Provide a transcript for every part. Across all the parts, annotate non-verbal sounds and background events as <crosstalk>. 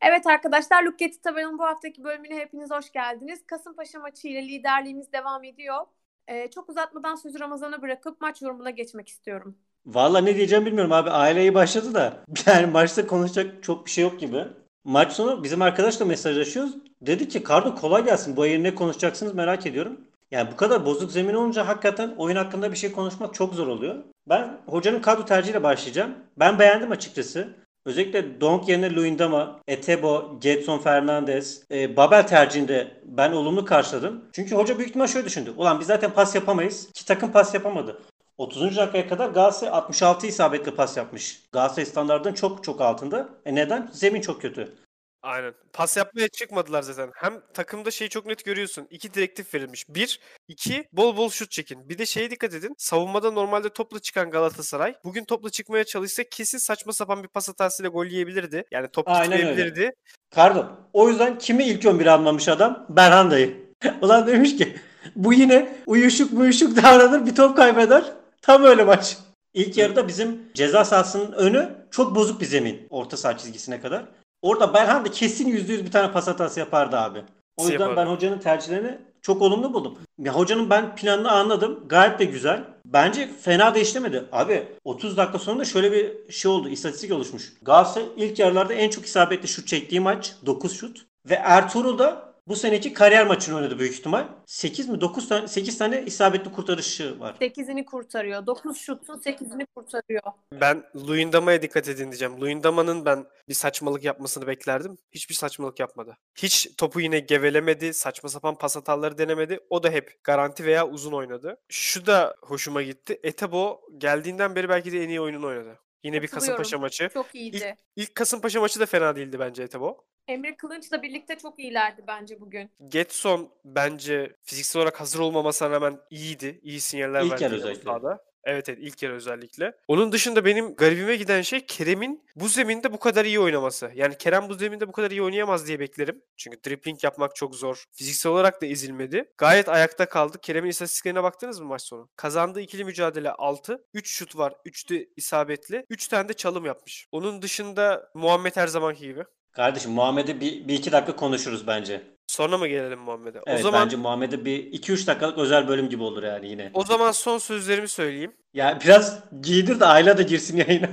Evet arkadaşlar Luketi Tabel'in bu haftaki bölümüne hepiniz hoş geldiniz. Kasımpaşa maçı ile liderliğimiz devam ediyor. Ee, çok uzatmadan sözü Ramazan'a bırakıp maç yorumuna geçmek istiyorum. Valla ne diyeceğim bilmiyorum abi. Aileyi başladı da <laughs> yani maçta konuşacak çok bir şey yok gibi. Maç sonu bizim arkadaşla mesajlaşıyoruz. Dedi ki Kardo kolay gelsin. Bu ayın ne konuşacaksınız merak ediyorum. Yani bu kadar bozuk zemin olunca hakikaten oyun hakkında bir şey konuşmak çok zor oluyor. Ben hocanın kadro tercihiyle başlayacağım. Ben beğendim açıkçası. Özellikle Donk yerine Luyendama, Etebo, Getson Fernandez, e, Babel tercihinde ben olumlu karşıladım. Çünkü hoca büyük ihtimal şöyle düşündü. Ulan biz zaten pas yapamayız. Ki takım pas yapamadı. 30. dakikaya kadar Galatasaray 66 isabetli pas yapmış. Galatasaray standartının çok çok altında. E neden? Zemin çok kötü. Aynen. Pas yapmaya çıkmadılar zaten. Hem takımda şeyi çok net görüyorsun. İki direktif verilmiş. Bir, iki, bol bol şut çekin. Bir de şeye dikkat edin. Savunmada normalde topla çıkan Galatasaray bugün topla çıkmaya çalışsa kesin saçma sapan bir pas hatasıyla gol yiyebilirdi. Yani top Aynen gitmeyebilirdi. öyle. Kardo. O yüzden kimi ilk 11 almamış adam? Berhanda'yı. <laughs> Ulan demiş ki bu yine uyuşuk muyuşuk davranır bir top kaybeder. Tam öyle maç. İlk yarıda bizim ceza sahasının önü çok bozuk bir zemin. Orta saha çizgisine kadar. Orada Berhanda kesin %100 bir tane pas hatası yapardı abi. O yüzden Yapardı. ben hocanın tercihlerini çok olumlu buldum. Ya hocanın ben planını anladım. Gayet de güzel. Bence fena da işlemedi. Abi 30 dakika sonunda şöyle bir şey oldu. istatistik oluşmuş. Galatasaray ilk yarılarda en çok isabetli şut çektiği maç 9 şut. Ve Ertuğrul da bu seneki kariyer maçını oynadı büyük ihtimal. 8 mi 9 tane 8 tane isabetli kurtarışı var. 8'ini kurtarıyor. 9 şutun 8'ini kurtarıyor. Ben Luyendama'ya dikkat edin diyeceğim. Luyendama'nın ben bir saçmalık yapmasını beklerdim. Hiçbir saçmalık yapmadı. Hiç topu yine gevelemedi. Saçma sapan pas hataları denemedi. O da hep garanti veya uzun oynadı. Şu da hoşuma gitti. Etebo geldiğinden beri belki de en iyi oyununu oynadı. Yine bir Katılıyorum. Kasımpaşa maçı. Çok iyiydi. İlk Kasımpaşa maçı da fena değildi bence Etebo. Emre Kılınç'la birlikte çok iyilerdi bence bugün. Getson bence fiziksel olarak hazır olmamasına rağmen iyiydi. İyi sinyaller İlk verdi bu özellikle. sahada. Evet evet ilk yarı özellikle. Onun dışında benim garibime giden şey Kerem'in bu zeminde bu kadar iyi oynaması. Yani Kerem bu zeminde bu kadar iyi oynayamaz diye beklerim. Çünkü dribbling yapmak çok zor. Fiziksel olarak da ezilmedi. Gayet ayakta kaldı. Kerem'in istatistiklerine baktınız mı maç sonu? Kazandığı ikili mücadele 6. 3 şut var. 3 de isabetli. 3 tane de çalım yapmış. Onun dışında Muhammed her zamanki gibi. Kardeşim Muhammed'e bir, bir iki dakika konuşuruz bence. Sonra mı gelelim Muhammed'e? Evet o zaman bence Muhammed'e bir 2-3 dakikalık özel bölüm gibi olur yani yine. o zaman son sözlerimi söyleyeyim. Ya biraz giydir de Ayla da girsin yayına.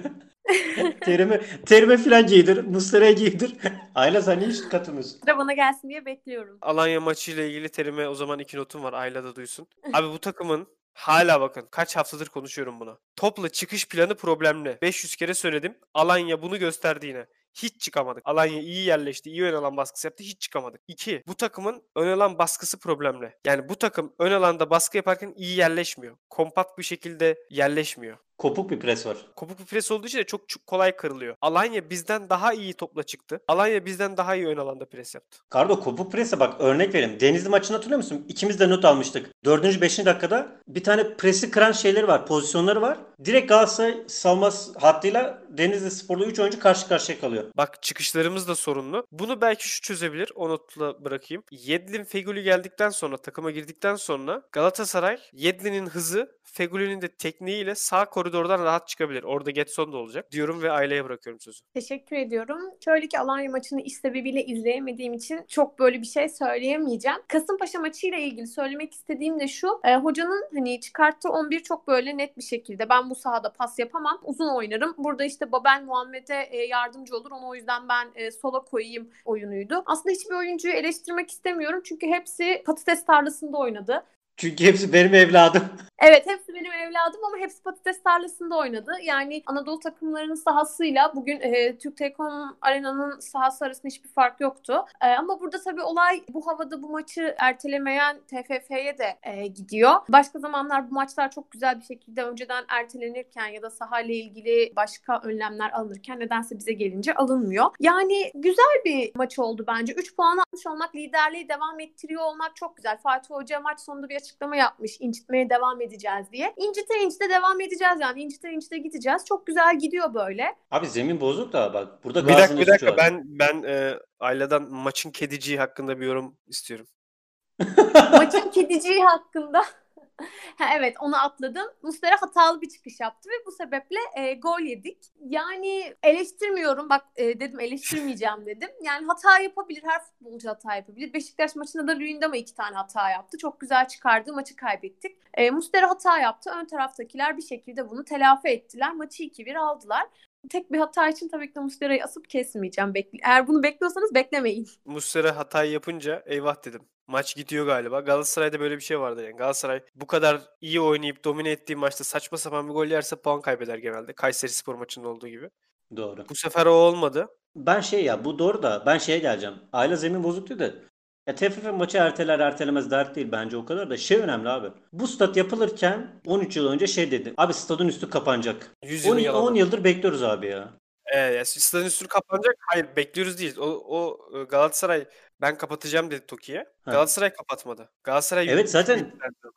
<laughs> terime, terime falan giydir. Muslera'ya giydir. <laughs> Ayla sen niye hiç katılmıyorsun? Sıra bana gelsin diye bekliyorum. Alanya maçıyla ilgili terime o zaman iki notum var. Ayla da duysun. Abi bu takımın hala bakın kaç haftadır konuşuyorum bunu. Topla çıkış planı problemli. 500 kere söyledim. Alanya bunu gösterdi yine. Hiç çıkamadık. Alanya iyi yerleşti. iyi ön alan baskısı yaptı. Hiç çıkamadık. 2. Bu takımın ön alan baskısı problemli. Yani bu takım ön alanda baskı yaparken iyi yerleşmiyor. Kompakt bir şekilde yerleşmiyor. Kopuk bir pres var. Kopuk bir pres olduğu için de çok, çok kolay kırılıyor. Alanya bizden daha iyi topla çıktı. Alanya bizden daha iyi ön alanda pres yaptı. Kardo kopuk prese bak örnek vereyim. Denizli maçını hatırlıyor musun? İkimiz de not almıştık. 4. 5. dakikada bir tane presi kıran şeyleri var. Pozisyonları var. Direkt Galatasaray savunma hattıyla Denizli Sporlu 3 oyuncu karşı karşıya kalıyor. Bak çıkışlarımız da sorunlu. Bunu belki şu çözebilir. O notla bırakayım. Yedlin Feguli geldikten sonra takıma girdikten sonra Galatasaray Yedlin'in hızı Feguli'nin de tekniğiyle sağ koridordan rahat çıkabilir. Orada Getson da olacak diyorum ve aileye bırakıyorum sözü. Teşekkür ediyorum. Şöyle ki Alanya maçını iş sebebiyle izleyemediğim için çok böyle bir şey söyleyemeyeceğim. Kasımpaşa maçıyla ilgili söylemek istediğim de şu. e, hocanın hani çıkarttığı 11 çok böyle net bir şekilde ben bu sahada pas yapamam. Uzun oynarım. Burada işte Babel Muhammed'e e, yardımcı olur. Onu o yüzden ben e, sola koyayım oyunuydu. Aslında hiçbir oyuncuyu eleştirmek istemiyorum. Çünkü hepsi patates tarlasında oynadı. Çünkü hepsi benim evladım. <laughs> Evet hepsi benim evladım ama hepsi patates tarlasında oynadı. Yani Anadolu takımlarının sahasıyla bugün e, Türk Telekom Arena'nın sahası arasında hiçbir fark yoktu. E, ama burada tabii olay bu havada bu maçı ertelemeyen TFF'ye de e, gidiyor. Başka zamanlar bu maçlar çok güzel bir şekilde önceden ertelenirken ya da sahayla ilgili başka önlemler alınırken nedense bize gelince alınmıyor. Yani güzel bir maç oldu bence. 3 puan almış olmak, liderliği devam ettiriyor olmak çok güzel. Fatih Hoca maç sonunda bir açıklama yapmış. İncitmeye devam edeceğiz diye. İncite incite devam edeceğiz yani. İncite incite gideceğiz. Çok güzel gidiyor böyle. Abi zemin bozuk da bak burada Bir dakika bir dakika ben ben e, Ayla'dan maçın kediciği hakkında bir yorum istiyorum. <laughs> <laughs> Maçın kediciği hakkında Ha, evet onu atladım. Muslera hatalı bir çıkış yaptı ve bu sebeple e, gol yedik. Yani eleştirmiyorum. Bak e, dedim eleştirmeyeceğim dedim. Yani hata yapabilir. Her futbolcu hata yapabilir. Beşiktaş maçında da Luyendama iki tane hata yaptı. Çok güzel çıkardı. Maçı kaybettik. E, Muslera hata yaptı. Ön taraftakiler bir şekilde bunu telafi ettiler. Maçı 2-1 aldılar. Tek bir hata için tabii ki de Muslera'yı asıp kesmeyeceğim. Bekle Eğer bunu bekliyorsanız beklemeyin. Muslera hatayı yapınca eyvah dedim. Maç gidiyor galiba. Galatasaray'da böyle bir şey vardı yani. Galatasaray bu kadar iyi oynayıp domine ettiği maçta saçma sapan bir gol yerse puan kaybeder genelde. Kayseri Spor maçında olduğu gibi. Doğru. Bu sefer o olmadı. Ben şey ya bu doğru da ben şeye geleceğim. Aile zemin bozuktu da. Ya TFF maçı erteler ertelemez dert değil bence o kadar da şey önemli abi. Bu stat yapılırken 13 yıl önce şey dedi. Abi stadın üstü kapanacak. 100 10, yılın yalanı. 10 yıldır bekliyoruz abi ya. Yani stadın üstü kapanacak. Hayır bekliyoruz değil. O, o e, Galatasaray ben kapatacağım dedi Toki'ye. Galatasaray kapatmadı. Galatasaray Evet, zaten-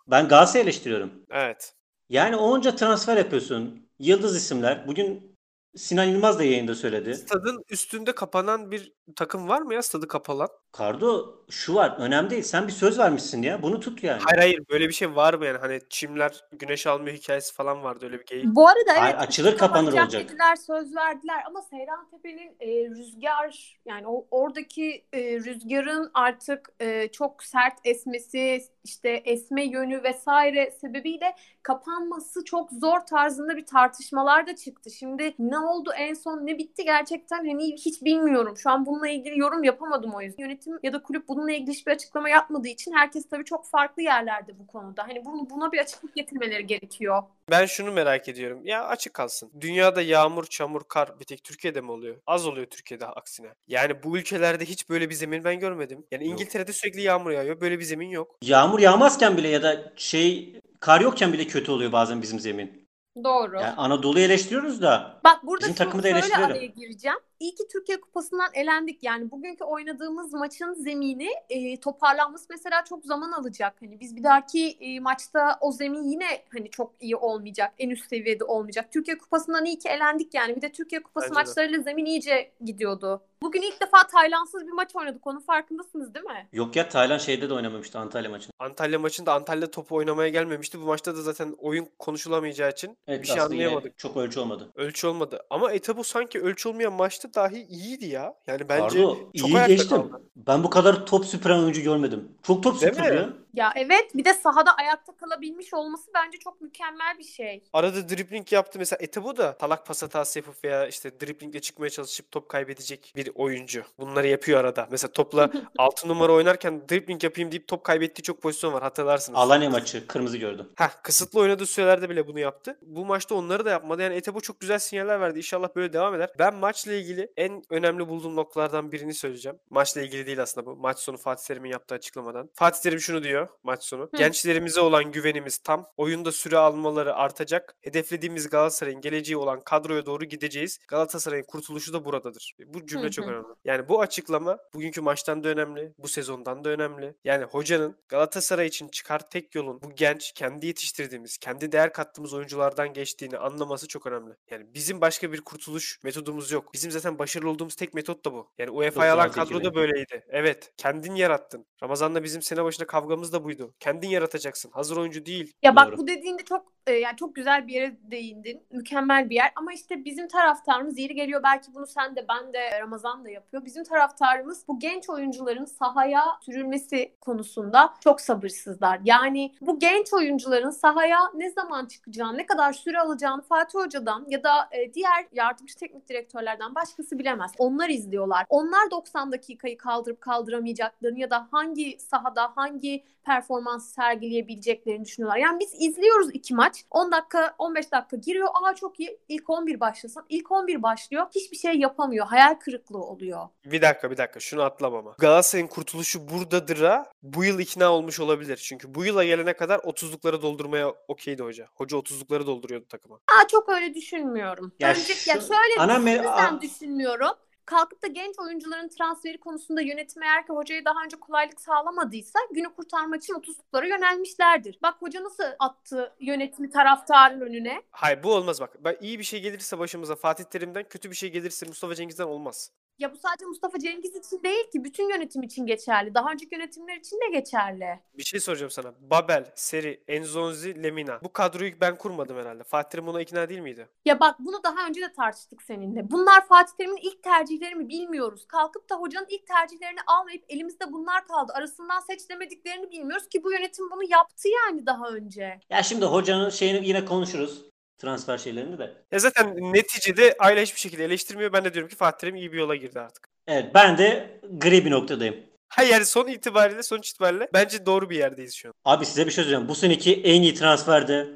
Ben Galatasaray'ı eleştiriyorum. Evet. Yani onca transfer yapıyorsun. Yıldız isimler. Bugün Sinan Yılmaz da yayında söyledi. Stadın üstünde kapanan bir takım var mı ya stadı kapalan? Kardo şu var önemli değil. Sen bir söz vermişsin ya. Bunu tut yani. Hayır hayır böyle bir şey var mı yani hani çimler güneş almıyor hikayesi falan vardı öyle bir geyik. Bu arada evet. Hayır, açılır, kapanır olacak. Dediler, söz verdiler ama Seyran Tepe'nin e, rüzgar yani o oradaki e, rüzgarın artık e, çok sert esmesi işte esme yönü vesaire sebebiyle kapanması çok zor tarzında bir tartışmalar da çıktı. Şimdi ne oldu en son ne bitti gerçekten hani hiç bilmiyorum. Şu an bununla ilgili yorum yapamadım o yüzden. Yönetim ya da kulüp bununla ilgili hiçbir açıklama yapmadığı için herkes tabii çok farklı yerlerde bu konuda. Hani bunu, buna bir açıklık getirmeleri gerekiyor. Ben şunu merak ediyorum. Ya açık kalsın. Dünyada yağmur, çamur, kar bir tek Türkiye'de mi oluyor? Az oluyor Türkiye'de aksine. Yani bu ülkelerde hiç böyle bir zemin ben görmedim. Yani Yok. İngiltere'de sürekli yağmur yağıyor. Böyle bir zemin yok. Yağmur yağmazken bile ya da şey kar yokken bile kötü oluyor bazen bizim zemin. Doğru. Yani Anadolu'yu eleştiriyoruz da Bak burada Bizim şu- takımı da eleştirelim. araya gireceğim. İyi ki Türkiye Kupası'ndan elendik. Yani bugünkü oynadığımız maçın zemini e, toparlanması mesela çok zaman alacak. Hani biz bir dahaki e, maçta o zemin yine hani çok iyi olmayacak. En üst seviyede olmayacak. Türkiye Kupası'ndan iyi ki elendik yani. Bir de Türkiye Kupası Bence de. maçlarıyla zemin iyice gidiyordu. Bugün ilk defa Taylansız bir maç oynadık. Onun farkındasınız değil mi? yok ya Taylan şeyde de oynamamıştı Antalya maçında. Antalya maçında Antalya topu oynamaya gelmemişti. Bu maçta da zaten oyun konuşulamayacağı için Evet bir şey anlayamadık. çok ölçü olmadı. Ölçü olmadı. Ama Etabu sanki ölçü olmayan maçta dahi iyiydi ya. Yani bence Kardo çok iyi ayakta geçtim. kaldı. Ben bu kadar top süpüren oyuncu görmedim. Çok top Değil mi? süpürüyor. Ya evet bir de sahada ayakta kalabilmiş olması bence çok mükemmel bir şey. Arada dribling yaptı. Mesela Etabu da talak pas hatası yapıp veya işte driblingle çıkmaya çalışıp top kaybedecek bir oyuncu. Bunları yapıyor arada. Mesela topla <laughs> 6 numara oynarken dribbling yapayım deyip top kaybettiği çok pozisyon var hatırlarsınız. Alanya maçı kırmızı gördüm. Heh, kısıtlı oynadığı sürelerde bile bunu yaptı. Bu maçta onları da yapmadı. Yani Etebo çok güzel sinyaller verdi. İnşallah böyle devam eder. Ben maçla ilgili en önemli bulduğum noktalardan birini söyleyeceğim. Maçla ilgili değil aslında bu. Maç sonu Fatih Terim'in yaptığı açıklamadan. Fatih Terim şunu diyor maç sonu. Hı. Gençlerimize olan güvenimiz tam. Oyunda süre almaları artacak. Hedeflediğimiz Galatasaray'ın geleceği olan kadroya doğru gideceğiz. Galatasaray'ın kurtuluşu da buradadır. Bu cümle Hı çok önemli. Yani bu açıklama bugünkü maçtan da önemli. Bu sezondan da önemli. Yani hocanın Galatasaray için çıkar tek yolun bu genç, kendi yetiştirdiğimiz, kendi değer kattığımız oyunculardan geçtiğini anlaması çok önemli. Yani bizim başka bir kurtuluş metodumuz yok. Bizim zaten başarılı olduğumuz tek metot da bu. Yani UEFA'ya alan 96 kadro da böyleydi. Evet. Kendin yarattın. Ramazan'la bizim sene başında kavgamız da buydu. Kendin yaratacaksın. Hazır oyuncu değil. Ya bak Doğru. bu dediğinde çok e, yani çok güzel bir yere değindin. Mükemmel bir yer ama işte bizim taraftarımız yeri geliyor belki bunu sen de ben de Ramazan da yapıyor. Bizim taraftarımız bu genç oyuncuların sahaya sürülmesi konusunda çok sabırsızlar. Yani bu genç oyuncuların sahaya ne zaman çıkacağını, ne kadar süre alacağını Fatih Hoca'dan ya da e, diğer yardımcı teknik direktörlerden başkası bilemez. Onlar izliyorlar. Onlar 90 dakikayı kaldırıp kaldıramayacaklarını ya da hangi sahada hangi performans sergileyebileceklerini düşünüyorlar. Yani biz izliyoruz iki maç. 10 dakika 15 dakika giriyor. Aa çok iyi. İlk 11 başlasın. İlk 11 başlıyor. Hiçbir şey yapamıyor. Hayal kırıklığı oluyor. Bir dakika bir dakika şunu atlamama. Galatasaray'ın kurtuluşu buradadır'a bu yıl ikna olmuş olabilir. Çünkü bu yıla gelene kadar 30'lukları doldurmaya okeydi hoca. Hoca 30'lukları dolduruyordu takıma. Aa çok öyle düşünmüyorum. Ya Önce, şu- ya şöyle ana me- düşünmüyorum. Kalkıp da genç oyuncuların transferi konusunda yönetime eğer ki hocaya daha önce kolaylık sağlamadıysa günü kurtarmak için 30'luklara yönelmişlerdir. Bak hoca nasıl attı yönetimi taraftarın önüne. Hayır bu olmaz bak. Ben iyi bir şey gelirse başımıza Fatih Terim'den kötü bir şey gelirse Mustafa Cengiz'den olmaz. Ya bu sadece Mustafa Cengiz için değil ki bütün yönetim için geçerli. Daha önceki yönetimler için de geçerli. Bir şey soracağım sana. Babel, Seri, Enzonzi, Lemina. Bu kadroyu ben kurmadım herhalde. Fatih Terim buna ikna değil miydi? Ya bak bunu daha önce de tartıştık seninle. Bunlar Fatih Terim'in ilk tercihleri mi bilmiyoruz. Kalkıp da hocanın ilk tercihlerini almayıp elimizde bunlar kaldı. Arasından seç demediklerini bilmiyoruz ki bu yönetim bunu yaptı yani daha önce. Ya şimdi hocanın şeyini yine konuşuruz. Transfer şeylerini de. Ya zaten neticede Ayla hiçbir şekilde eleştirmiyor. Ben de diyorum ki Fatih Terim iyi bir yola girdi artık. Evet ben de gri bir noktadayım. Hayır yani son itibariyle sonuç itibariyle bence doğru bir yerdeyiz şu an. Abi size bir şey söyleyeceğim. Bu seneki en iyi transferde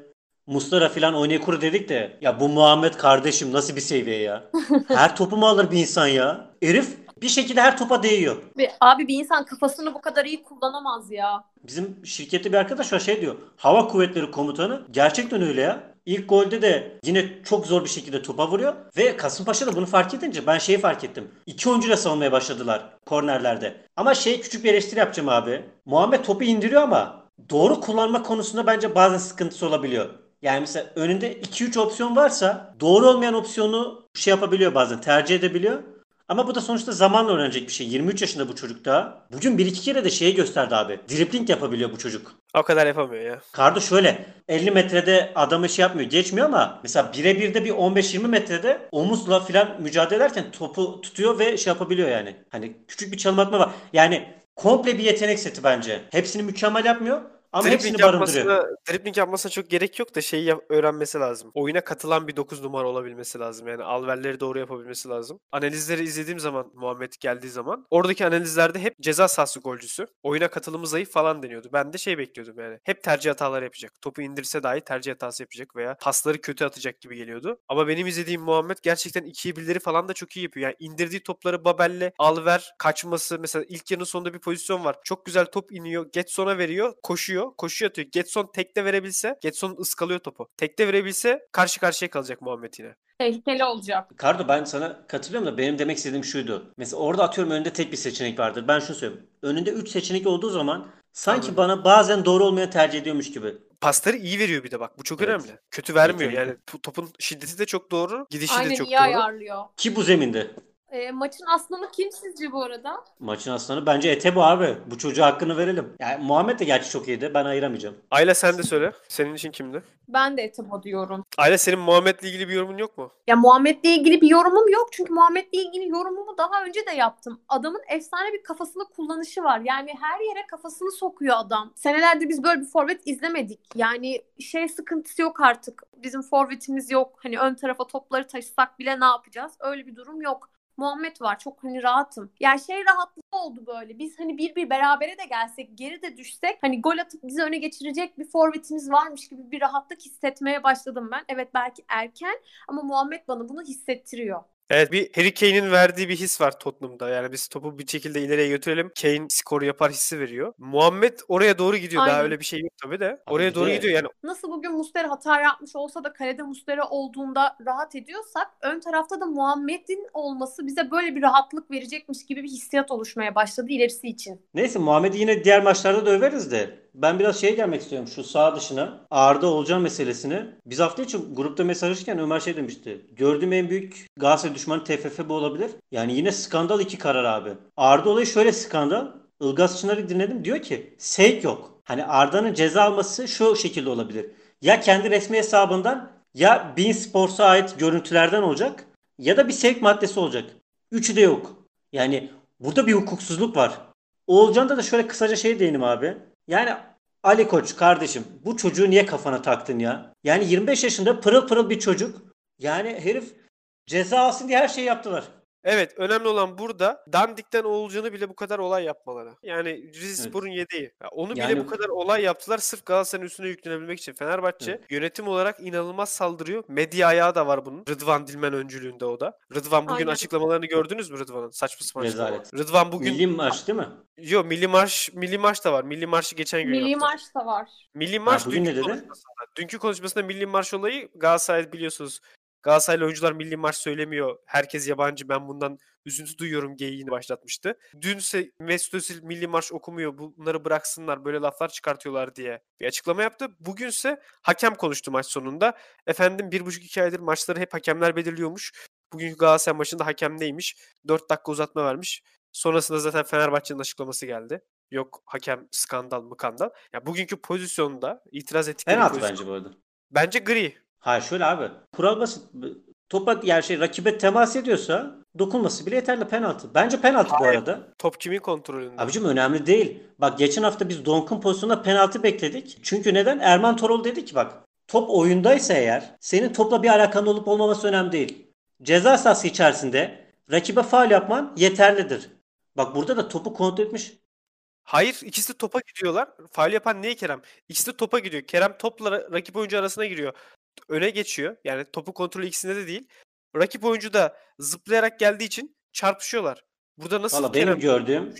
Mustara falan Onyekuru dedik de ya bu Muhammed kardeşim nasıl bir seviye ya. <laughs> Her topu mu alır bir insan ya? Herif bir şekilde her topa değiyor. Ve abi bir insan kafasını bu kadar iyi kullanamaz ya. Bizim şirkette bir arkadaş var şey diyor. Hava Kuvvetleri Komutanı gerçekten öyle ya. İlk golde de yine çok zor bir şekilde topa vuruyor. Ve Kasımpaşa da bunu fark edince ben şeyi fark ettim. İki oyuncuyla savunmaya başladılar kornerlerde. Ama şey küçük bir eleştiri yapacağım abi. Muhammed topu indiriyor ama doğru kullanma konusunda bence bazen sıkıntısı olabiliyor. Yani mesela önünde 2-3 opsiyon varsa doğru olmayan opsiyonu şey yapabiliyor bazen tercih edebiliyor. Ama bu da sonuçta zamanla öğrenecek bir şey. 23 yaşında bu çocuk daha. Bugün bir iki kere de şeyi gösterdi abi. Dribbling yapabiliyor bu çocuk. O kadar yapamıyor ya. Kardo şöyle 50 metrede adamı şey yapmıyor geçmiyor ama mesela birebir de bir 15-20 metrede omuzla filan mücadele ederken topu tutuyor ve şey yapabiliyor yani. Hani küçük bir çalım atma var. Yani komple bir yetenek seti bence. Hepsini mükemmel yapmıyor ama hepsini barındırıyor. yapmasına, dribbling yapmasına çok gerek yok da şeyi yap- öğrenmesi lazım. Oyuna katılan bir 9 numara olabilmesi lazım. Yani alverleri doğru yapabilmesi lazım. Analizleri izlediğim zaman Muhammed geldiği zaman oradaki analizlerde hep ceza sahası golcüsü. Oyuna katılımı zayıf falan deniyordu. Ben de şey bekliyordum yani. Hep tercih hataları yapacak. Topu indirse dahi tercih hatası yapacak veya pasları kötü atacak gibi geliyordu. Ama benim izlediğim Muhammed gerçekten ikiye birleri falan da çok iyi yapıyor. Yani indirdiği topları Babel'le Alver kaçması mesela ilk yarının sonunda bir pozisyon var. Çok güzel top iniyor. Getson'a veriyor. Koşuyor. Koşuyor atıyor. Getson tekte verebilse Getson ıskalıyor topu. Tekte verebilse karşı karşıya kalacak Muhammed yine. Tehlikeli olacak. Kardo ben sana katılıyorum da benim demek istediğim şuydu. Mesela orada atıyorum önünde tek bir seçenek vardır. Ben şunu söyleyeyim. Önünde 3 seçenek olduğu zaman sanki Anladım. bana bazen doğru olmayan tercih ediyormuş gibi. Pasları iyi veriyor bir de bak. Bu çok Evet. önemli. Kötü vermiyor. Yetenekli. Yani to- topun şiddeti de çok doğru. Gidişi de Aynen çok iyi doğru. ayarlıyor. Ki bu zeminde. E, maçın aslanı kim sizce bu arada? Maçın aslanı bence Ete bu abi. Bu çocuğa hakkını verelim. Yani Muhammed de gerçi çok iyiydi. Ben ayıramayacağım. Ayla sen de söyle. Senin için kimdi? Ben de Etebo diyorum. Ayla senin Muhammed'le ilgili bir yorumun yok mu? Ya Muhammed'le ilgili bir yorumum yok. Çünkü Muhammed'le ilgili yorumumu daha önce de yaptım. Adamın efsane bir kafasını kullanışı var. Yani her yere kafasını sokuyor adam. Senelerde biz böyle bir forvet izlemedik. Yani şey sıkıntısı yok artık. Bizim forvetimiz yok. Hani ön tarafa topları taşısak bile ne yapacağız? Öyle bir durum yok. Muhammed var. Çok hani rahatım. Yani şey rahatlığı oldu böyle. Biz hani bir bir berabere de gelsek, geri de düşsek hani gol atıp bizi öne geçirecek bir forvetimiz varmış gibi bir rahatlık hissetmeye başladım ben. Evet belki erken ama Muhammed bana bunu hissettiriyor. Evet bir Harry Kane'in verdiği bir his var Tottenham'da. Yani biz topu bir şekilde ileriye götürelim. Kane skoru yapar hissi veriyor. Muhammed oraya doğru gidiyor. Daha Aynen. öyle bir şey yok tabii de. Oraya doğru de- gidiyor yani. Nasıl bugün Muslera hata yapmış olsa da kalede Muslera olduğunda rahat ediyorsak ön tarafta da Muhammed'in olması bize böyle bir rahatlık verecekmiş gibi bir hissiyat oluşmaya başladı ilerisi için. Neyse Muhammed'i yine diğer maçlarda da överiz de. Ben biraz şeye gelmek istiyorum şu sağ dışına. Arda Olcan meselesini. Biz hafta içi grupta mesajlaşırken Ömer şey demişti. Gördüğüm en büyük Galatasaray düşmanı TFF bu olabilir. Yani yine skandal iki karar abi. Arda olayı şöyle skandal. Ilgaz Çınar'ı dinledim. Diyor ki sevk yok. Hani Arda'nın ceza alması şu şekilde olabilir. Ya kendi resmi hesabından ya Bein Sports'a ait görüntülerden olacak ya da bir sevk maddesi olacak. Üçü de yok. Yani burada bir hukuksuzluk var. Oğulcan'da da şöyle kısaca şey değinim abi. Yani Ali Koç kardeşim bu çocuğu niye kafana taktın ya? Yani 25 yaşında pırıl pırıl bir çocuk. Yani herif ceza alsın diye her şeyi yaptılar. Evet önemli olan burada Dandik'ten Oğulcan'ı bile bu kadar olay yapmaları. Yani Rizespor'un yedeği. Ya onu bile Yani- bu kadar olay yaptılar sırf Galatasaray'ın üstüne yüklenebilmek için. Fenerbahçe Evet. yönetim olarak inanılmaz saldırıyor. Medya ayağı da var bunun. Rıdvan Dilmen öncülüğünde o da. Rıdvan bugün Aynen. açıklamalarını gördünüz mü Rıdvan'ın? Saçma sapan açıklamalar. Rezalet. Rıdvan bugün Milli maç değil mi? Yo Milli Marş Milli Marş da var. Milli Marşı geçen gün Milli yaptı. Marş da var. Milli Marş bugün dünkü ne dedi? konuşmasında. Dünkü konuşmasında Milli Marş olayı Galatasaray biliyorsunuz. Galatasaraylı oyuncular Milli Marş söylemiyor. Herkes yabancı. Ben bundan üzüntü duyuyorum geyiğini başlatmıştı. Dünse Mesut Özil Milli Marş okumuyor. Bunları bıraksınlar. Böyle laflar çıkartıyorlar diye bir açıklama yaptı. Bugünse hakem konuştu maç sonunda. Efendim bir buçuk iki aydır maçları hep hakemler belirliyormuş. Bugünkü Galatasaray maçında hakem neymiş? 4 dakika uzatma vermiş. Sonrasında zaten Fenerbahçe'nin açıklaması geldi. Yok hakem skandal mı kandal. Ya bugünkü pozisyonda itiraz ettikleri Penaltı pozisyon- bence bu arada. Bence gri. Hayır şöyle abi. Kural basit. Topa yani şey rakibe temas ediyorsa dokunması bile yeterli penaltı. Bence penaltı bu Hayır. arada. Top kimin kontrolünde? Abicim önemli değil. Bak geçen hafta biz Donk'un pozisyonunda penaltı bekledik. Çünkü neden? Erman Torol dedi ki bak top oyundaysa eğer senin topla bir alakan olup olmaması önemli değil. Ceza sahası içerisinde rakibe faul yapman yeterlidir. Bak burada da topu kontrol etmiş. Hayır ikisi de topa gidiyorlar. Faul yapan niye Kerem? İkisi de topa gidiyor. Kerem topla ra- rakip oyuncu arasına giriyor. Öne geçiyor. Yani topu kontrolü ikisinde de değil. Rakip oyuncu da zıplayarak geldiği için çarpışıyorlar. Burada nasıl Valla benim gördüğüm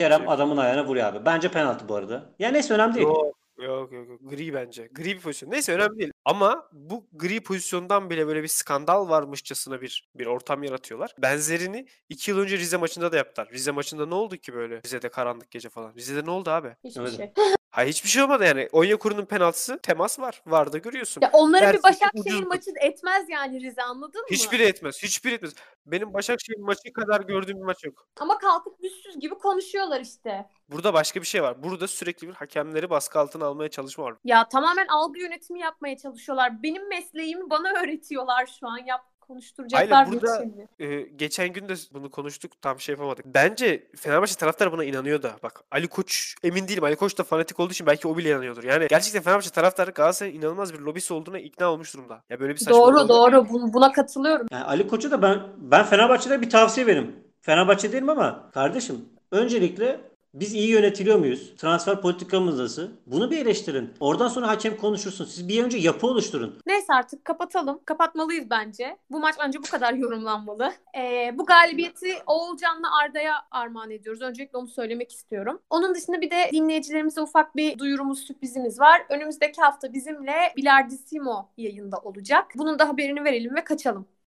Kerem adamın ayağına vuruyor abi. Bence penaltı bu arada. Ya neyse önemli değil. Yok, yok yok yok. Gri bence. Gri bir pozisyon. Neyse önemli değil. Ama bu gri pozisyondan bile böyle bir skandal varmışçasına bir bir ortam yaratıyorlar. Benzerini iki yıl önce Rize maçında da yaptılar. Rize maçında ne oldu ki böyle? Rize'de karanlık gece falan. Rize'de ne oldu abi? Hiçbir Öyle. şey. <laughs> Hayır hiçbir şey olmadı yani. Onyekuru'nun penaltısı temas var. Var da görüyorsun. Ya onların bir Dersin ki Başakşehir maçı etmez yani Rize anladın mı? Hiçbiri etmez. Hiçbiri etmez. Benim Başakşehir maçı kadar gördüğüm bir maç yok. Ama kalkıp yüzsüz gibi konuşuyorlar işte. Burada başka bir şey var. Burada sürekli bir hakemleri baskı altına almaya çalışma var. Ya tamamen algı yönetimi yapmaya çalışıyorlar. Benim mesleğimi bana öğretiyorlar şu an. Yap konuşturacaklar Aynen, burada- şimdi. Ee, geçen gün de bunu konuştuk. Tam şey yapamadık. Bence Fenerbahçe taraftarı buna inanıyor da. Bak Ali Koç emin değilim. Ali Koç da fanatik olduğu için belki o bile inanıyordur. Yani gerçekten Fenerbahçe taraftarı Galatasaray'ın inanılmaz bir lobisi olduğuna ikna olmuş durumda. Ya böyle bir saçmalık Doğru olmaz. doğru Bun- buna katılıyorum. Yani Ali Koç'a da ben ben Fenerbahçe'de bir tavsiye veririm. Fenerbahçe değilim ama kardeşim öncelikle biz iyi yönetiliyor muyuz? Transfer politikamız nasıl? Bunu bir eleştirin. Oradan sonra hakem konuşursun. Siz bir önce yapı oluşturun. Neyse artık kapatalım. Kapatmalıyız bence. Bu maç bence bu kadar <laughs> yorumlanmalı. Ee, bu galibiyeti Oğulcan'la Arda'ya armağan ediyoruz. Öncelikle onu söylemek istiyorum. Onun dışında bir de dinleyicilerimize ufak bir duyurumuz, sürprizimiz var. Önümüzdeki hafta bizimle Bilardissimo yayında olacak. Bunun da haberini verelim ve kaçalım.